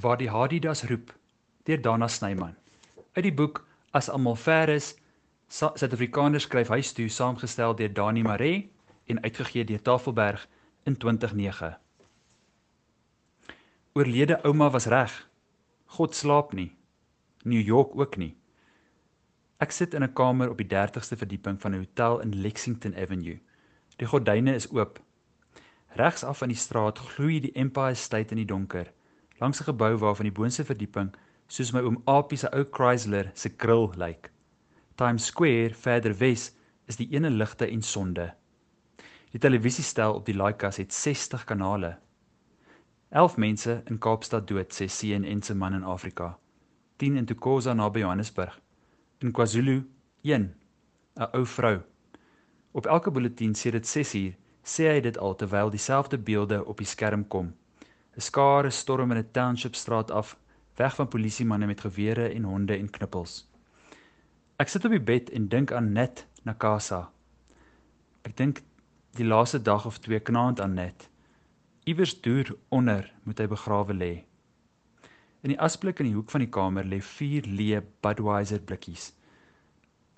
waar die Hadidas roep deur Dana Snyman. Uit die boek As almal ver is, Suid-Afrikaners skryf huis toe saamgestel deur Dani Maree en uitgegee deur Tafelberg in 2009. Oorlede ouma was reg. God slaap nie. New York ook nie. Ek sit in 'n kamer op die 30ste verdieping van 'n hotel in Lexington Avenue. Die gordyne is oop. Regs af van die straat gloei die Empire State in die donker langs 'n gebou waarvan die boonste verdieping soos my oom Apie se ou Chrysler se grill lyk. Times Square verder wes is die ene ligte en sonde. Die televisiestel op die Laaikas het 60 kanale. 11 mense in Kaapstad dood sê CNN se man in Afrika. 10 in Tukosa naby Johannesburg. In KwaZulu 1 'n ou vrou. Op elke bulletin sê dit 6 uur sê hy dit al terwyl dieselfde beelde op die skerm kom. 'n skare storm in 'n township straat af, weg van polisiemanne met gewere en honde en knippels. Ek sit op die bed en dink aan Net Nakasa. Ek dink die laaste dag of twee knaand aan Net. Iewers deur onder moet hy begrawe lê. In die asblik in die hoek van die kamer lê vier leë Budweiser blikkies.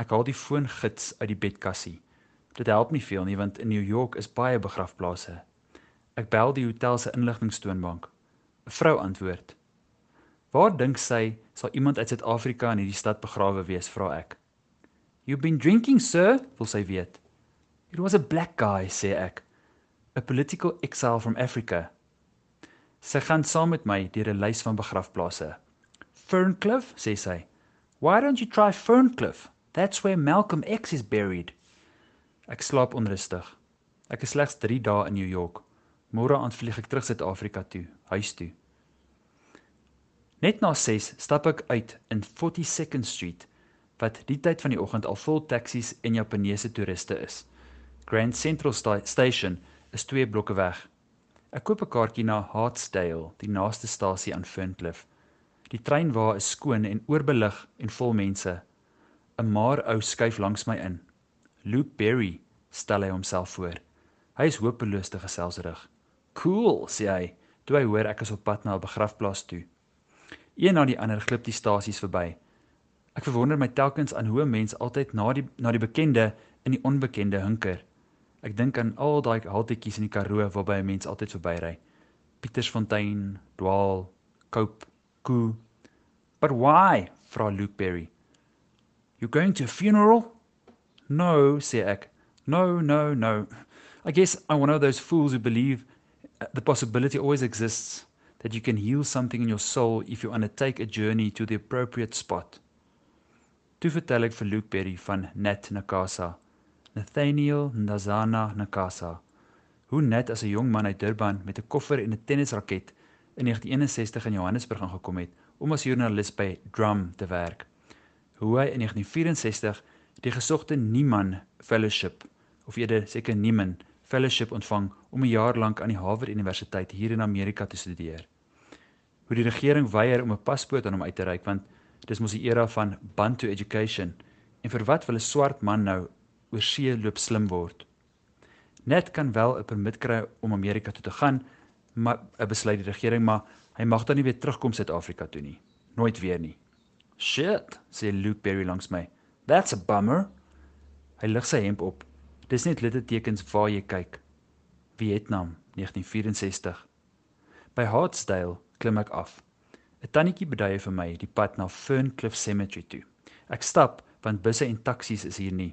Ek haal die foongids uit die bedkassie. Dit help nie veel nie want in New York is baie begrafplaase. Ek bel die hotel se inligtingstoonbank. 'n Vrou antwoord. "Waar dink sy sal iemand uit Suid-Afrika in hierdie stad begrawe wees?" vra ek. "You've been drinking, sir," wil sy weet. "It was a black guy," sê ek. "A political exile from Africa." Sy gaan saam met my deur 'n lys van begrafplase. "Ferncliff," sê sy. "Why don't you try Ferncliff? That's where Malcolm X is buried." Ek slaap onrustig. Ek is slegs 3 dae in New York. Môre aand vlieg ek terug Suid-Afrika toe, huis toe. Net na 6 stap ek uit in 42nd Street wat die tyd van die oggend al vol taksies en Japaneese toeriste is. Grand Central Sta Station is 2 blokke weg. Ek koop 'n kaartjie na Hartsdale, die naaste stasie aan Ferncliff. Die trein waar is skoon en oorbelig en vol mense. 'n Maar ou skuif langs my in. Luke Berry stel hy homself voor. Hy is hopeloos te geselsrig. Cool, sê hy, toe hy hoor ek is op pad na 'n begrafplaas toe. Een na die ander glip die stasies verby. Ek verwonder my telkens aan hoe 'n mens altyd na die na die bekende in die onbekende hunker. Ek dink aan al daai haltetjies in die Karoo waarby 'n mens altyd verbyry. Pietersfontein, Dwaal, Cope, Koo. But why? vra Luke Berry. You going to a funeral? No, sê ek. No, no, no. I guess I'm one of those fools who believe the possibility always exists that you can heal something in your soul if you undertake a journey to the appropriate spot. Toe vertel ek vir Luke Berry van Nat Nakasa, Nathaniel Ndazana Nakasa. Hoe Nat as 'n jong man uit Durban met 'n koffer en 'n tennisraket in 1961 in Johannesburg aangekom het om as joernalis by Drum te werk. Hoe hy in 1964 die gesogte Nieman Fellowship of eerder seker Nieman fellowship ontvang om 'n jaar lank aan die Harvard Universiteit hier in Amerika te studeer. Hoe die regering weier om 'n paspoort aan hom uit te reik want dis mos die era van Bantu education en vir wat wil 'n swart man nou oor see loop slim word? Net kan wel 'n permit kry om Amerika toe te gaan, maar 'n besluit die regering maar hy mag dan nie weer terugkom Suid-Afrika toe nie. Nooit weer nie. Shit, sê Luke Berry langs my. That's a bummer. Hy lig sy hemp op. Dis net littekens waar jy kyk. Vietnam 1964. By Hartsdale klim ek af. 'n Tannetjie beduie vir my die pad na Ferncliff Cemetery toe. Ek stap want busse en taksies is hier nie.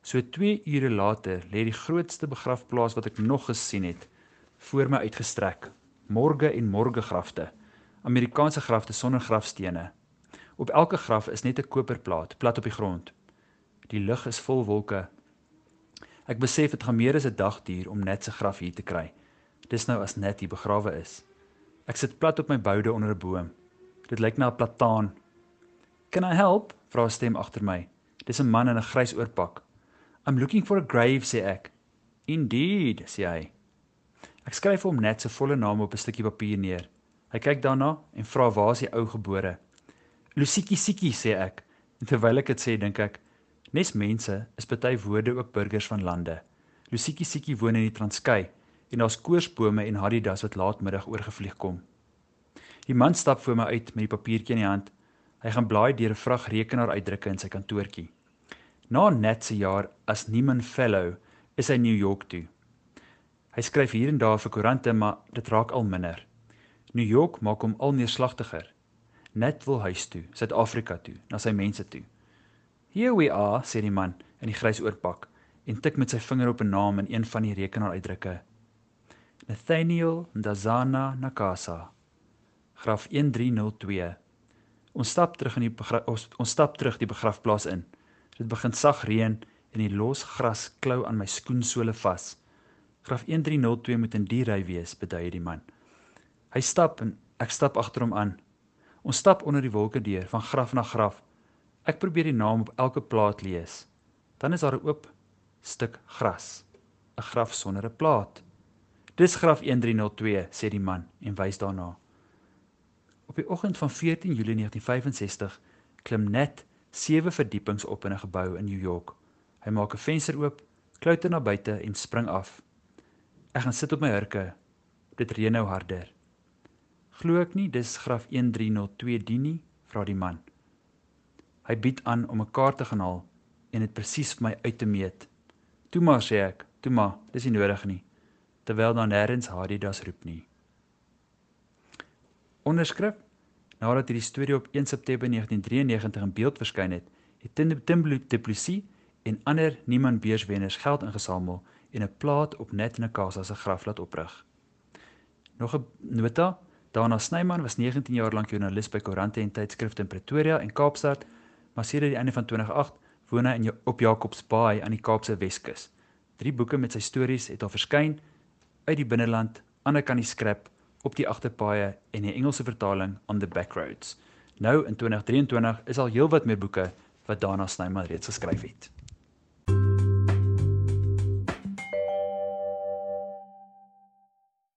So 2 ure later lê die grootste begrafplaas wat ek nog gesien het voor my uitgestrek. Morge en morgegrafte. Amerikaanse grafte sonder grafstene. Op elke graf is net 'n koperplaat plat op die grond. Die lug is vol wolke Ek besef dit gaan meer as 'n dag duur om net se graf hier te kry. Dis nou as net hier begrawe is. Ek sit plat op my boude onder 'n boom. Dit lyk na 'n plataan. "Can I help?" vra 'n stem agter my. Dis 'n man in 'n grys oorpak. "I'm looking for a grave," sê ek. "Indeed," sê hy. Ek skryf hom net se volle naam op 'n stukkie papier neer. Hy kyk daarna en vra waar is die ou gebore. "Lusiki Siki," sê ek. En terwyl ek dit sê, dink ek, Nes mense is party woorde ook burgers van lande. Lusiki Siki woon in die Transkei en daar's koorsbome en hadidas wat laatmiddag oorgevlieg kom. Die man stap voor my uit met die papiertjie in die hand. Hy gaan blaai deur 'n vrag rekenaar uitdrukke in sy kantoortjie. Na net se jaar as Niemann Fellow is hy New York toe. Hy skryf hier en daar vir koerante, maar dit raak al minder. New York maak hom al neerslagtiger. Net wil huis toe, Suid-Afrika toe, na sy mense toe. "Here we are," sê die man in die grys oorpak en tik met sy vinger op 'n naam in een van die rekenaaruitdrukke. Nathaniel Ndazana Nakasa. Graf 1302. Ons stap terug in die ons, ons stap terug die begrafplaas in. Dit begin sag reën en die los gras klou aan my skoensole vas. Graf 1302 moet in die ry wees, beduie die man. Hy stap en ek stap agter hom aan. Ons stap onder die wolke deur van graf na graf. Ek probeer die naam op elke plaat lees. Dan is daar 'n oop stuk gras, 'n graf sonder 'n plaat. Dis graf 1302, sê die man en wys daarna. Op die oggend van 14 Julie 1965 klim net 7 verdiepings op in 'n gebou in New York. Hy maak 'n venster oop, klouter na buite en spring af. Ek gaan sit op my hurke. Dit reën nou harder. Glo ek nie dis graf 1302 die nie, vra die man. Hy bied aan om 'n kaart te gaan haal en dit presies vir my uit te meet. "Toe maar," sê ek. "Toe maar, dis nie nodig nie." Terwyl daar nêrens Adidas roep nie. Onderskrif: Nadat hierdie storie op 1 September 1993 in beeld verskyn het, het Tim Du Plessis en ander niemand beurswenners geld ingesamel en 'n plaat op Net Nkasa se graf laat oprig. Nog 'n nota: Dana Snyman was 19 jaar lank joernalis by koerante en tydskrifte in Pretoria en Kaapstad, maar sedert die einde van 2008 woon hy in op Jacobs Bay aan die Kaapse Weskus. Drie boeke met sy stories het al verskyn uit die binneland, ander kan die skrap op die agterpaaie en 'n Engelse vertaling on the backroads. Nou in 2023 is al heelwat meer boeke wat Dana Snyman reeds geskryf het.